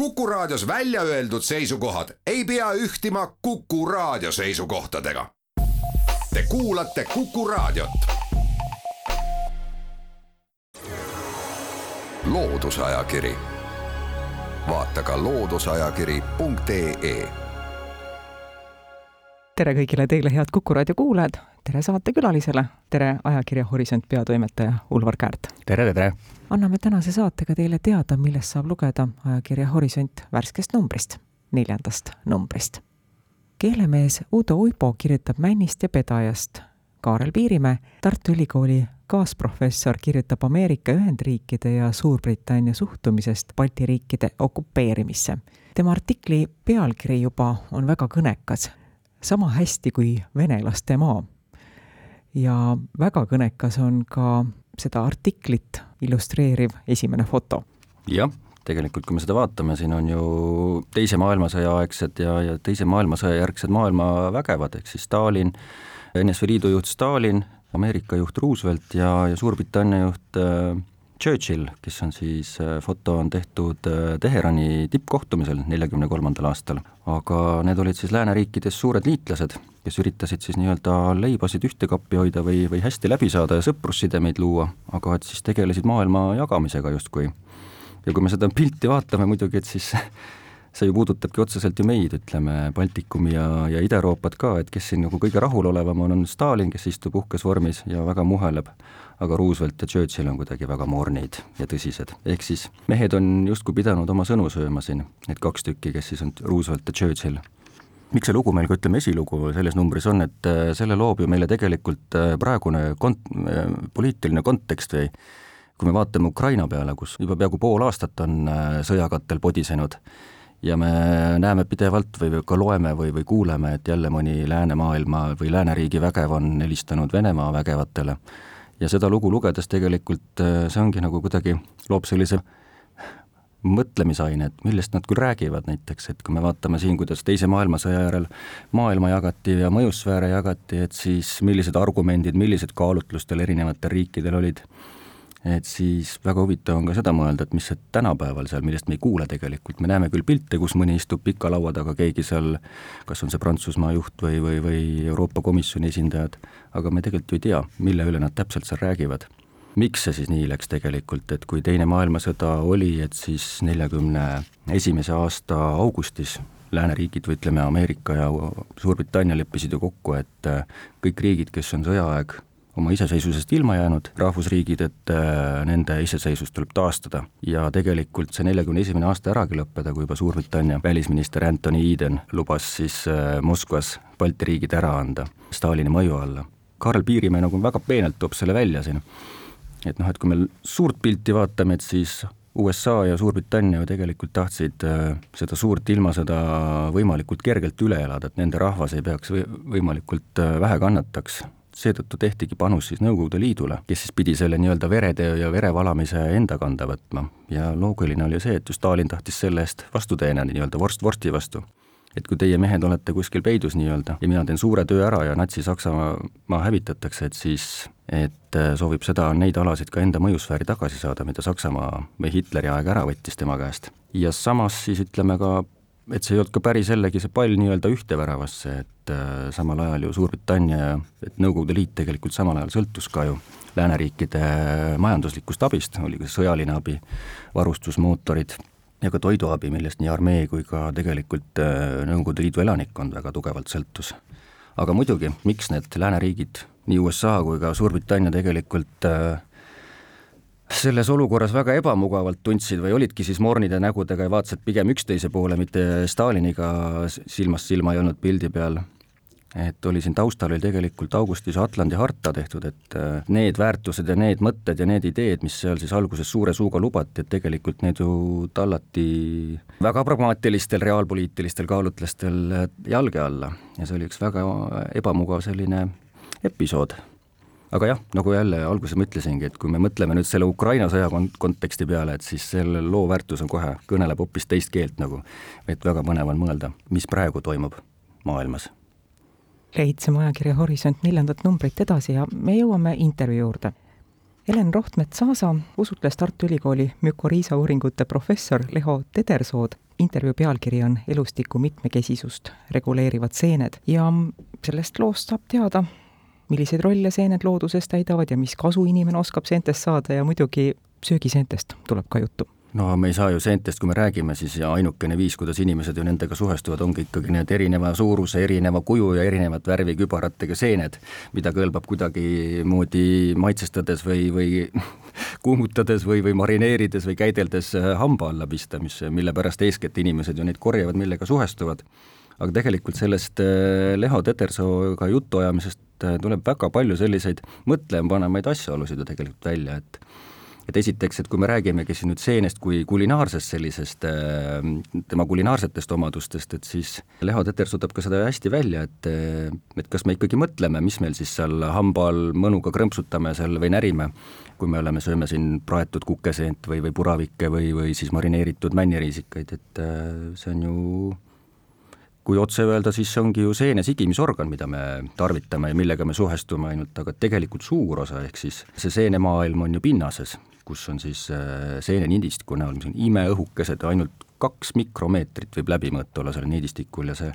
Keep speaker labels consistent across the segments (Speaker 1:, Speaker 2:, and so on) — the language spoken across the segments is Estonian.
Speaker 1: Kuku Raadios välja öeldud seisukohad ei pea ühtima Kuku Raadio seisukohtadega. Te kuulate Kuku Raadiot. loodusajakiri, vaata ka looduseajakiri.ee
Speaker 2: tere kõigile teile, head Kuku raadio kuulajad, tere saatekülalisele, tere ajakirja Horisont peatoimetaja Ulvar Käärt.
Speaker 3: tere, tere!
Speaker 2: anname tänase saatega teile teada, millest saab lugeda ajakirja Horisont värskest numbrist, neljandast numbrist. keelemees Udo Uibo kirjutab Männist ja Pedajast. Kaarel Piirimäe, Tartu Ülikooli kaasprofessor, kirjutab Ameerika Ühendriikide ja Suurbritannia suhtumisest Balti riikide okupeerimisse. tema artikli pealkiri juba on väga kõnekas sama hästi kui venelaste maa. Ja väga kõnekas on ka seda artiklit illustreeriv esimene foto.
Speaker 3: jah, tegelikult kui me seda vaatame, siin on ju Teise maailmasõja aegsed ja, ja Teise maailmasõja järgsed maailma vägevad, ehk siis Stalin, NSV Liidu juht Stalin, Ameerika juht Roosevelt ja, ja Suurbritannia juht äh, Churchill, kes on siis, äh, foto on tehtud äh, Teherani tippkohtumisel neljakümne kolmandal aastal, aga need olid siis lääneriikides suured liitlased, kes üritasid siis nii-öelda leibasid ühte kappi hoida või, või hästi läbi saada ja sõprussidemeid luua, aga et siis tegelesid maailma jagamisega justkui. ja kui me seda pilti vaatame muidugi, et siis see ju puudutabki otseselt ju meid, ütleme, Baltikumi ja, ja Ida-Euroopat ka, et kes siin nagu kõige rahulolevam on, on Stalin, kes istub uhkes vormis ja väga muheleb aga Roosevelt ja Churchill on kuidagi väga mornid ja tõsised. ehk siis mehed on justkui pidanud oma sõnu sööma siin, need kaks tükki, kes siis on Roosevelt ja Churchill. miks see lugu meil ka, ütleme, esilugu selles numbris on, et äh, selle loob ju meile tegelikult äh, praegune kont-, äh, poliitiline kontekst või kui me vaatame Ukraina peale, kus juba peaaegu pool aastat on sõjakattel podisenud, ja me näeme pidevalt või ka loeme või, või kuuleme, et jälle mõni läänemaailma või lääneriigi vägev on helistanud Venemaa vägevatele. Ja seda lugu lugedes tegelikult äh, see ongi nagu kuidagi, loob sellise mõtlemisaine, et millest nad küll räägivad näiteks, et kui me vaatame siin, kuidas Teise maailmasõja järel maailma jagati ja mõjusfääre jagati, et siis millised argumendid, millised kaalutlustel erinevatel riikidel olid et siis väga huvitav on ka seda mõelda, et mis see tänapäeval seal, millest me ei kuule tegelikult, me näeme küll pilte, kus mõni istub pika laua taga, keegi seal, kas on see Prantsusmaa juht või, või, või Euroopa Komisjoni esindajad, aga me tegelikult ju ei tea, mille üle nad täpselt seal räägivad. miks see siis nii läks tegelikult, et kui Teine maailmasõda oli, et siis neljakümne esimese aasta augustis lääneriigid või ütleme, Ameerika ja Suurbritannia leppisid ju kokku, et kõik riigid, kes on sõjaaeg oma iseseisvusest ilma jäänud rahvusriigid, et äh, nende iseseisvus tuleb taastada. ja tegelikult see neljakümne esimene aasta äragi lõppeda, kui juba Suurbritannia välisminister Anthony Eden lubas siis äh, Moskvas Balti riigid ära anda Stalini mõju alla. Karl Piirimäe nagu väga peenelt toob selle välja siin, et noh, et kui me suurt pilti vaatame, et siis USA ja Suurbritannia ju tegelikult tahtsid äh, seda suurt ilmasõda võimalikult kergelt üle elada, et nende rahvas ei peaks või, võimalikult vähe kannataks seetõttu tehtigi panus siis Nõukogude Liidule, kes siis pidi selle nii-öelda veretöö ja verevalamise enda kanda võtma. ja loogiline oli see, et ju Stalin tahtis selle eest vastu teenida, nii-öelda vorst vorsti vastu. et kui teie mehed olete kuskil peidus nii-öelda ja mina teen suure töö ära ja Natsi-Saksamaa hävitatakse, et siis et äh, soovib seda, neid alasid ka enda mõjusfääri tagasi saada, mida Saksamaa või Hitleri aeg ära võttis tema käest. ja samas siis ütleme ka et see ei olnud ka päris jällegi see pall nii-öelda ühte väravasse, et äh, samal ajal ju Suurbritannia ja et Nõukogude Liit tegelikult samal ajal sõltus ka ju lääneriikide majanduslikust abist, oli ka sõjaline abi, varustusmootorid ja ka toiduabi, millest nii armee kui ka tegelikult äh, Nõukogude Liidu elanikkond väga tugevalt sõltus. aga muidugi, miks need lääneriigid, nii USA kui ka Suurbritannia tegelikult äh, selles olukorras väga ebamugavalt tundsid või olidki siis mornide nägudega ja vaatasid pigem üksteise poole, mitte Staliniga silmast silma ei olnud pildi peal. et oli siin taustal oli tegelikult augustis Atlandi harta tehtud, et äh, need väärtused ja need mõtted ja need ideed, mis seal siis alguses suure suuga lubati, et tegelikult need ju tallati väga pragmaatilistel reaalpoliitilistel kaalutlustel jalge alla ja see oli üks väga ebamugav selline episood aga jah, nagu jälle alguses ma ütlesingi, et kui me mõtleme nüüd selle Ukraina sõja kont-, konteksti peale, et siis selle loo väärtus on kohe, kõneleb hoopis teist keelt nagu, et väga põnev on mõelda, mis praegu toimub maailmas.
Speaker 2: lehitseme ajakirja Horisont neljandat numbrit edasi ja me jõuame intervjuu juurde. Helen Rohtmets-Saasa usutles Tartu Ülikooli mükoriisa uuringute professor Leho Tedersood. intervjuu pealkiri on Elustiku mitmekesisust reguleerivad seened ja sellest loost saab teada, milliseid rolle seened looduses täidavad ja mis kasu inimene oskab seentest saada ja muidugi söögiseentest tuleb ka juttu
Speaker 3: no me ei saa ju seentest, kui me räägime, siis ja ainukene viis, kuidas inimesed ju nendega suhestuvad, ongi ikkagi need erineva suuruse, erineva kuju ja erinevat värvi kübaratega seened, mida kõlbab kuidagimoodi maitsestades või, või kuumutades või, või marineerides või käideldes hamba alla pista, mis, mille pärast eeskätt inimesed ju neid korjavad, millega suhestuvad. Aga tegelikult sellest äh, Leho Tetersooga jutuajamisest äh, tuleb väga palju selliseid mõtlemapanemaid asjaolusid ju tegelikult välja, et et esiteks, et kui me räägimegi siin nüüd seenest kui kulinaarsest sellisest, äh, tema kulinaarsetest omadustest, et siis Leho Teter suudab ka seda hästi välja, et et kas me ikkagi mõtleme, mis meil siis seal hamba all mõnuga krõmpsutame seal või närime, kui me oleme, sööme siin praetud kukeseent või, või puravikke või, või siis marineeritud männiriisikaid, et see on ju kui otse öelda, siis see ongi ju seene sigimisorgan, mida me tarvitame ja millega me suhestume ainult, aga tegelikult suur osa, ehk siis see seenemaailm on ju pinnases kus on siis äh, seeneniidistiku näol, mis on imeõhukesed, ainult kaks mikromeetrit võib läbimõõt olla sellel niidistikul ja see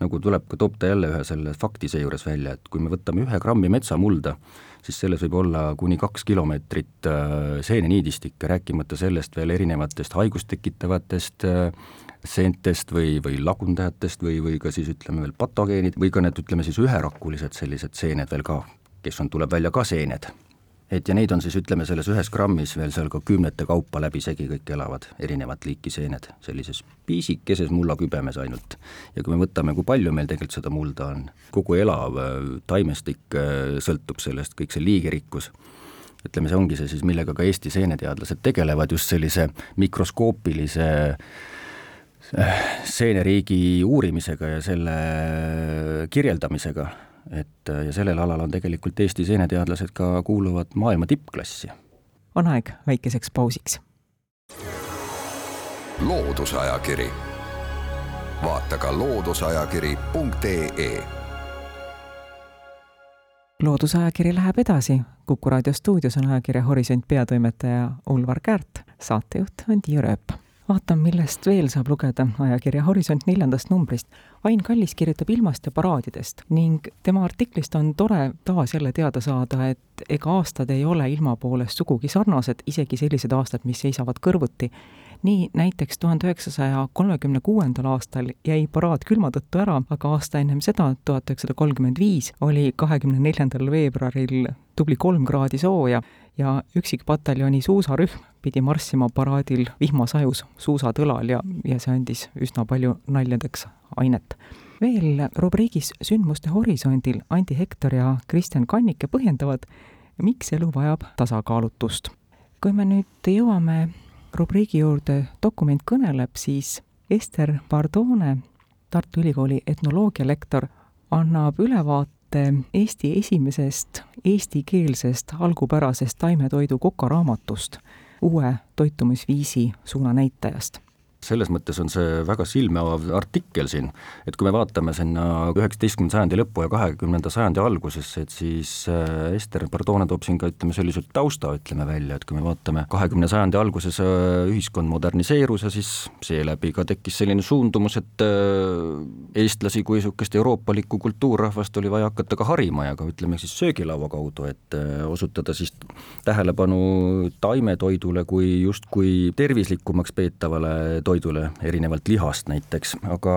Speaker 3: nagu tuleb, toob ta jälle ühe selle fakti seejuures välja, et kui me võtame ühe grammi metsamulda, siis selles võib olla kuni kaks kilomeetrit äh, seeneniidistik, rääkimata sellest veel erinevatest haigust tekitavatest äh, seentest või, või lagundajatest või, või ka siis ütleme veel patogeenid või ka need, ütleme siis üherakulised sellised seened veel ka, kes on, tuleb välja ka seened et ja neid on siis ütleme, selles ühes grammis veel seal ka kümnete kaupa läbisegi kõik elavad, erinevat liiki seened, sellises piisikeses mullakübemes ainult. ja kui me võtame, kui palju meil tegelikult seda mulda on, kogu elav äh, taimestik äh, sõltub sellest, kõik see liigirikkus, ütleme, see ongi see siis, millega ka Eesti seeneteadlased tegelevad, just sellise mikroskoopilise seeneriigi uurimisega ja selle kirjeldamisega et ja sellel alal on tegelikult Eesti seeneteadlased ka kuuluvad maailma tippklassi.
Speaker 2: on aeg väikeseks pausiks.
Speaker 1: loodusajakiri, vaata ka looduseajakiri.ee
Speaker 2: loodusajakiri läheb edasi. kuku raadio stuudios on ajakirja Horisont peatoimetaja Ulvar Käärt, saatejuht on Tiia Rööp vaatan, millest veel saab lugeda ajakirja Horisont neljandast numbrist. Ain Kallis kirjutab ilmast ja paraadidest ning tema artiklist on tore taas jälle teada saada, et ega aastad ei ole ilma poolest sugugi sarnased, isegi sellised aastad, mis seisavad kõrvuti. Nii näiteks tuhande üheksasaja kolmekümne kuuendal aastal jäi paraad külma tõttu ära, aga aasta ennem seda, tuhat üheksasada kolmkümmend viis, oli kahekümne neljandal veebruaril tubli kolm kraadi sooja ja üksikpataljoni suusarühm pidi marssima paraadil vihmasajus suusatõlal ja, ja see andis üsna palju naljadeks ainet. veel rubriigis Sündmuste horisondil Andi Hektor ja Kristjan Kannike põhjendavad, miks elu vajab tasakaalutust. kui me nüüd jõuame rubriigi juurde Dokument kõneleb, siis Ester Pardone, Tartu Ülikooli etnoloogialektor, annab ülevaate Eesti esimesest eestikeelsest algupärasest taimetoidu kokaraamatust, uue toitumisviisi suunanäitajast
Speaker 3: selles mõttes on see väga silme avav artikkel siin, et kui me vaatame sinna üheksateistkümnenda sajandi lõppu ja kahekümnenda sajandi algusesse, et siis äh, Ester Pardone toob siin ka ütleme, sellise tausta ütleme välja, et kui me vaatame kahekümne sajandi alguses äh, ühiskond moderniseerus ja siis seeläbi ka tekkis selline suundumus, et äh, eestlasi kui niisugust euroopalikku kultuurrahvast oli vaja hakata ka harima ja ka ütleme siis söögilaua kaudu, et osutada siis tähelepanu taimetoidule kui justkui tervislikumaks peetavale toidule, erinevalt lihast näiteks, aga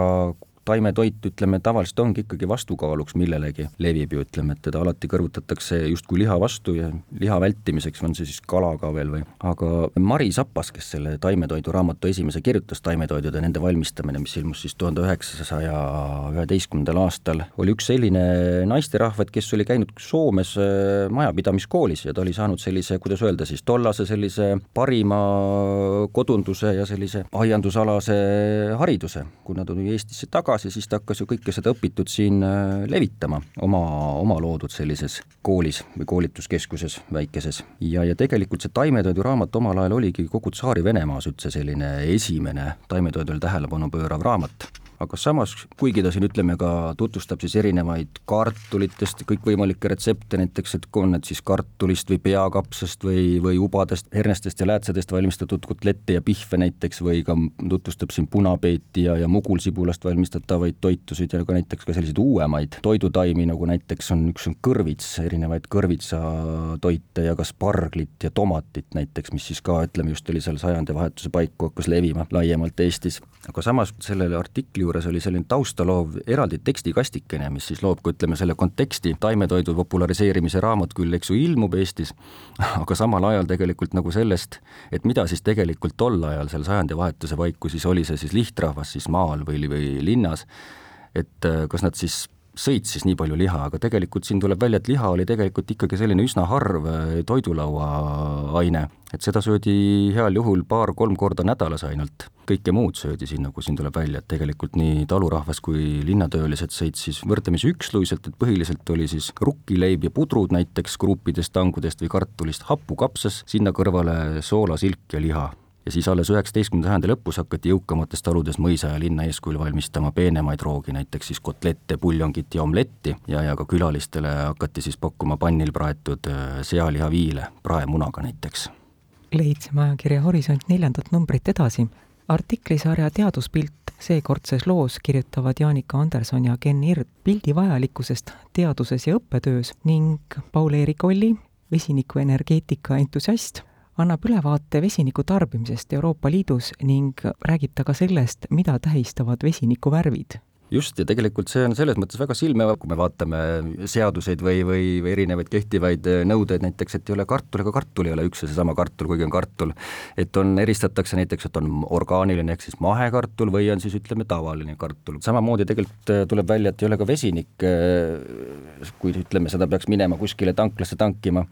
Speaker 3: taimetoit, ütleme, tavaliselt ongi ikkagi vastukaaluks millelegi, levib ju, ütleme, et teda alati kõrvutatakse justkui liha vastu ja liha vältimiseks on see siis kala ka veel või, aga Mari Sapas, kes selle taimetoidu raamatu esimese kirjutas, Taimetoidud ja nende valmistamine, mis ilmus siis tuhande üheksasaja üheteistkümnendal aastal, oli üks selline naisterahvad, kes oli käinud Soomes äh, majapidamiskoolis ja ta oli saanud sellise, kuidas öelda siis, tollase sellise parima kodunduse ja sellise aiandusalase hariduse, kui nad tuli Eestisse tagasi, tagasi, siis ta hakkas ju kõike seda õpitut siin äh, levitama oma, oma loodud sellises koolis või koolituskeskuses väikeses. ja, ja tegelikult see taimetoidu raamat omal ajal oligi kogu Tsaari-Venemaas üldse selline esimene taimetoidule tähelepanu pöörav raamat aga samas, kuigi ta siin ütleme ka tutvustab siis erinevaid kartulitest kõikvõimalikke retsepte, näiteks et on need siis kartulist või peakapsast või, või ubadest, hernestest ja läätsedest valmistatud kotlette ja pihve näiteks või ka tutvustab siin punapeeti ja, ja mugulsibulast valmistatavaid toitusid ja ka näiteks ka selliseid uuemaid toidutaimi, nagu näiteks on üks on kõrvits, erinevaid kõrvitsatoite ja ka sparglit ja tomatit näiteks, mis siis ka ütleme just oli seal sajandivahetuse paiku hakkas levima laiemalt Eestis. aga samas selle artikli juures oli selline taustaloov eraldi tekstikastikene, mis siis loob ka ütleme selle konteksti, taimetoidu populariseerimise raamat küll, eks ju, ilmub Eestis, aga samal ajal tegelikult nagu sellest, et mida siis tegelikult tol ajal seal sajandivahetuse paiku siis oli see siis lihtrahvas siis maal või, või linnas, et äh, kas nad siis sõid siis nii palju liha, aga tegelikult siin tuleb välja, et liha oli tegelikult ikkagi selline üsna harv äh, toidulauaaine, et seda söödi heal juhul paar-kolm korda nädalas ainult. kõike muud söödi siin, nagu siin tuleb välja, et tegelikult nii talurahvas kui linnatöölised sõid siis võrdlemisi üksluiselt, et põhiliselt oli siis rukkileib ja pudrud näiteks kruupidest, tangudest või kartulist, hapukapsas, sinna kõrvale soola, silk ja liha ja siis alles üheksateistkümnenda sajandi lõpus hakati jõukamates taludes mõisa ja linna eeskujul valmistama peenemaid roogi, näiteks siis kotlette, puljongit ja omletti ja, ja ka külalistele hakati siis pakkuma pannil praetud äh, sealihaviile, praemunaga näiteks.
Speaker 2: leidsime ajakirja Horisont neljandat numbrit edasi. artiklisarja Teaduspilt seekordses loos kirjutavad Jaanika Anderson ja Ken Ird pildi vajalikkusest teaduses ja õppetöös ning Paul-Eerik Olli, vesinikuenergeetika entusiast annab ülevaate vesiniku tarbimisest Euroopa Liidus ning räägib ta ka sellest, mida tähistavad vesiniku värvid
Speaker 3: just, ja tegelikult see on selles mõttes väga silmevaatav, kui me vaatame seaduseid või, või, või erinevaid kehtivaid nõudeid, näiteks et ei ole kartul, ega kartul ei ole üks ja seesama kartul, kuigi on kartul. et on, eristatakse näiteks, et on orgaaniline ehk siis mahekartul või on siis ütleme, tavaline kartul. samamoodi tegelikult tuleb välja, et ei ole ka vesinik, kui ütleme, seda peaks minema kuskile tanklasse tankima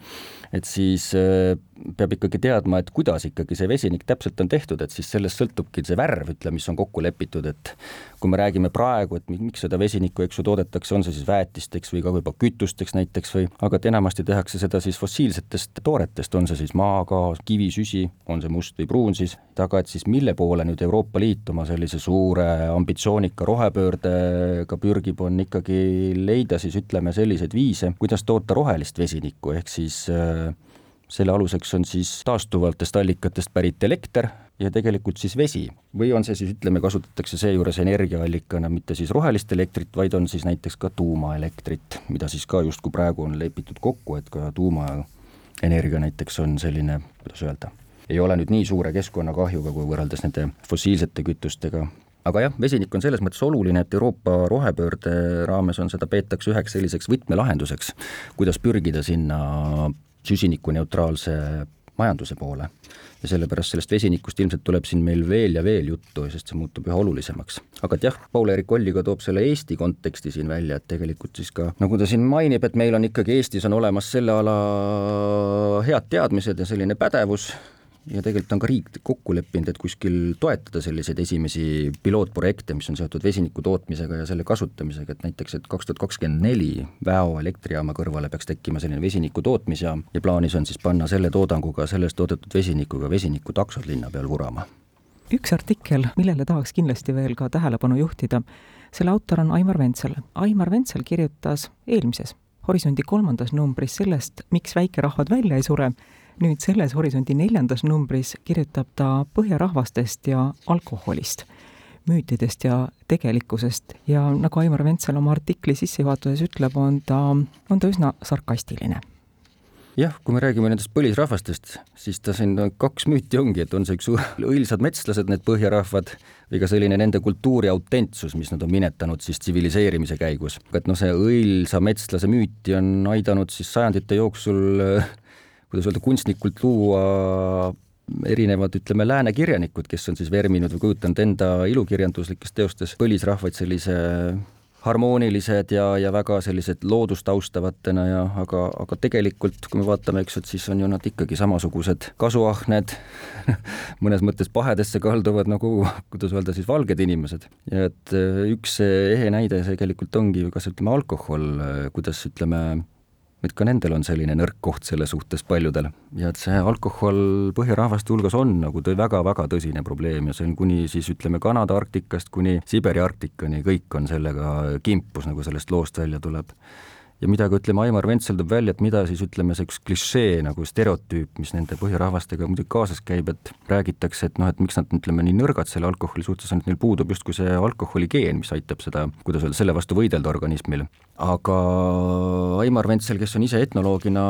Speaker 3: et siis äh, peab ikkagi teadma, et kuidas ikkagi see vesinik täpselt on tehtud, et siis sellest sõltubki see värv, ütleme, mis on kokku lepitud, et kui me räägime praegu, et miks seda vesinikku, eks ju, toodetakse, on see siis väetisteks või ka juba kütusteks näiteks või, aga et enamasti tehakse seda siis fossiilsetest tooretest, on see siis maagaas, kivisüsi, on see must või pruun siis, aga et siis mille poole nüüd Euroopa Liit oma sellise suure ambitsioonika rohepöördega pürgib, on ikkagi leida siis ütleme selliseid viise, kuidas toota rohelist vesinikku, ehk siis äh, selle aluseks on siis taastuvatest allikatest pärit elekter ja tegelikult siis vesi. või on see siis, ütleme, kasutatakse seejuures energiaallikana mitte siis rohelist elektrit, vaid on siis näiteks ka tuumaelektrit, mida siis ka justkui praegu on lepitud kokku, et ka tuumaenergia näiteks on selline, kuidas öelda, ei ole nüüd nii suure keskkonnakahjuga, kui võrreldes nende fossiilsete kütustega, aga jah, vesinik on selles mõttes oluline, et Euroopa rohepöörde raames on seda peetakse üheks selliseks võtmelahenduseks, kuidas pürgida sinna süsinikuneutraalse majanduse poole. ja sellepärast sellest vesinikust ilmselt tuleb siin meil veel ja veel juttu, sest see muutub üha olulisemaks. aga et jah, Paul-Eerik Olliga toob selle Eesti konteksti siin välja, et tegelikult siis ka, nagu ta siin mainib, et meil on ikkagi Eestis on olemas selle ala head teadmised ja selline pädevus ja tegelikult on ka riik kokku leppinud, et kuskil toetada selliseid esimesi pilootprojekte, mis on seotud vesiniku tootmisega ja selle kasutamisega, et näiteks, et kaks tuhat kakskümmend neli Väo elektrijaama kõrvale peaks tekkima selline vesiniku tootmisjaam ja plaanis on siis panna selle toodanguga, sellest toodetud vesinikuga vesinikutaksod linna peal vurama.
Speaker 2: üks artikkel, millele tahaks kindlasti veel ka tähelepanu juhtida, selle autor on Aimar Ventsel. Aimar Ventsel kirjutas eelmises Horisondi kolmandas numbris sellest, miks väikerahvad välja ei sure nüüd selles Horisondi neljandas numbris kirjutab ta põhjarahvastest ja alkoholist, müütidest ja tegelikkusest ja nagu Aimar Ventsel oma artikli sissejuhatuses ütleb, on ta, on ta üsna sarkastiline
Speaker 3: jah, kui me räägime nendest põlisrahvastest, siis ta siin kaks müüti ongi, et on see üks õilsad metslased, need põhjarahvad, või ka selline nende kultuuri autentsus, mis nad on minetanud siis tsiviliseerimise käigus. et noh, see õilsa metslase müüti on aidanud siis sajandite jooksul kuidas öelda, kunstnikult luua erinevad, ütleme, lääne kirjanikud, kes on siis verminud või kujutanud enda ilukirjanduslikes teostes põlisrahvaid sellise harmoonilised ja, ja väga sellised loodust austavatena ja aga, aga tegelikult, kui me vaatame, eks, et siis on ju nad ikkagi samasugused kasuahned mõnes mõttes pahedesse kalduvad nagu, kuidas öelda siis, valged inimesed. et üks ehe näide tegelikult ongi ju kas ütleme, alkohol, kuidas ütleme, et ka nendel on selline nõrk koht selle suhtes paljudel. Ja et see alkohol põhjarahvaste hulgas on nagu väga-väga tõsine probleem ja see on kuni siis ütleme Kanada Arktikast kuni Siberi Arktikani, kõik on sellega kimpus, nagu sellest loost välja tuleb ja mida ka ütleme, Aimar Ventsel toob välja, et mida siis ütleme, see üks klišee nagu stereotüüp, mis nende põhjarahvastega muidugi kaasas käib, et räägitakse, et noh, et miks nad ütleme nii nõrgad selle alkoholi suhtes on, et neil puudub justkui see alkoholigeen, mis aitab seda, kuidas öelda, selle vastu võidelda organismil. aga Aimar Ventsel, kes on ise etnoloogina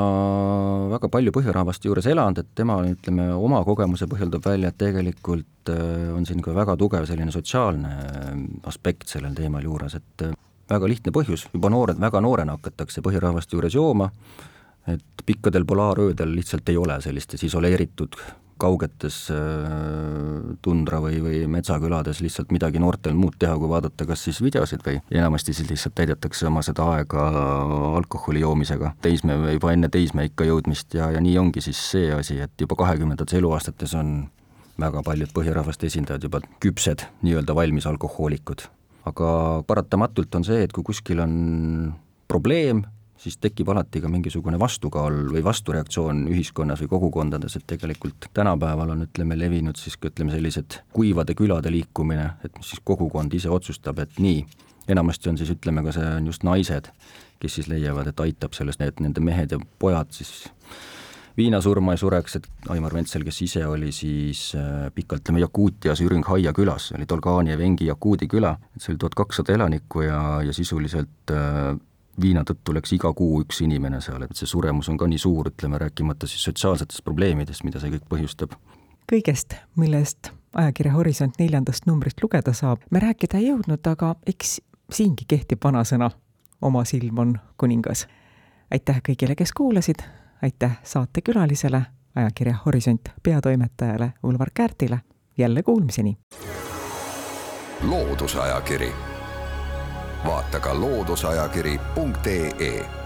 Speaker 3: väga palju põhjarahvaste juures elanud, et tema ütleme, oma kogemuse põhjal toob välja, et tegelikult äh, on siin ka väga tugev selline sotsiaalne aspekt sellel teemal juures, et väga lihtne põhjus, juba noored, väga noorena hakatakse põhirahvaste juures jooma, et pikkadel polaaröödel lihtsalt ei ole sellistes isoleeritud kaugetes äh, tundra või, või metsakülades lihtsalt midagi noortel muud teha, kui vaadata kas siis videosid või enamasti siis lihtsalt täidetakse oma seda aega alkoholi joomisega, teisme, juba enne teismeikka jõudmist ja, ja nii ongi siis see asi, et juba kahekümnendates eluaastates on väga paljud põhjarahvaste esindajad juba küpsed, nii-öelda valmis alkohoolikud aga paratamatult on see, et kui kuskil on probleem, siis tekib alati ka mingisugune vastukaal või vastureaktsioon ühiskonnas või kogukondades, et tegelikult tänapäeval on, ütleme, levinud siis ka ütleme, sellised kuivade külade liikumine, et siis kogukond ise otsustab, et nii, enamasti on siis ütleme ka see on just naised, kes siis leiavad, et aitab selles, need nende mehed ja pojad siis viinasurma ei sureks, et Aimar Ventsel, kes ise oli siis äh, pikalt, ütleme, Jakuutias Ürünghaia külas, oli Dolgani ja Vengi Jakuudi küla, et see oli tuhat kakssada elanikku ja, ja sisuliselt äh, viina tõttu läks iga kuu üks inimene seal, et see suremus on ka nii suur, ütleme, rääkimata siis sotsiaalsetest probleemidest, mida see kõik põhjustab.
Speaker 2: kõigest, millest ajakirja Horisont neljandast numbrist lugeda saab, me rääkida ei jõudnud, aga eks siingi kehtib vanasõna, oma silm on kuningas. aitäh kõigile, kes kuulasid, aitäh saatekülalisele, ajakirja Horisont peatoimetajale Ulvar Käärtile, jälle kuulmiseni!
Speaker 1: loodusajakiri, vaata ka looduseajakiri.ee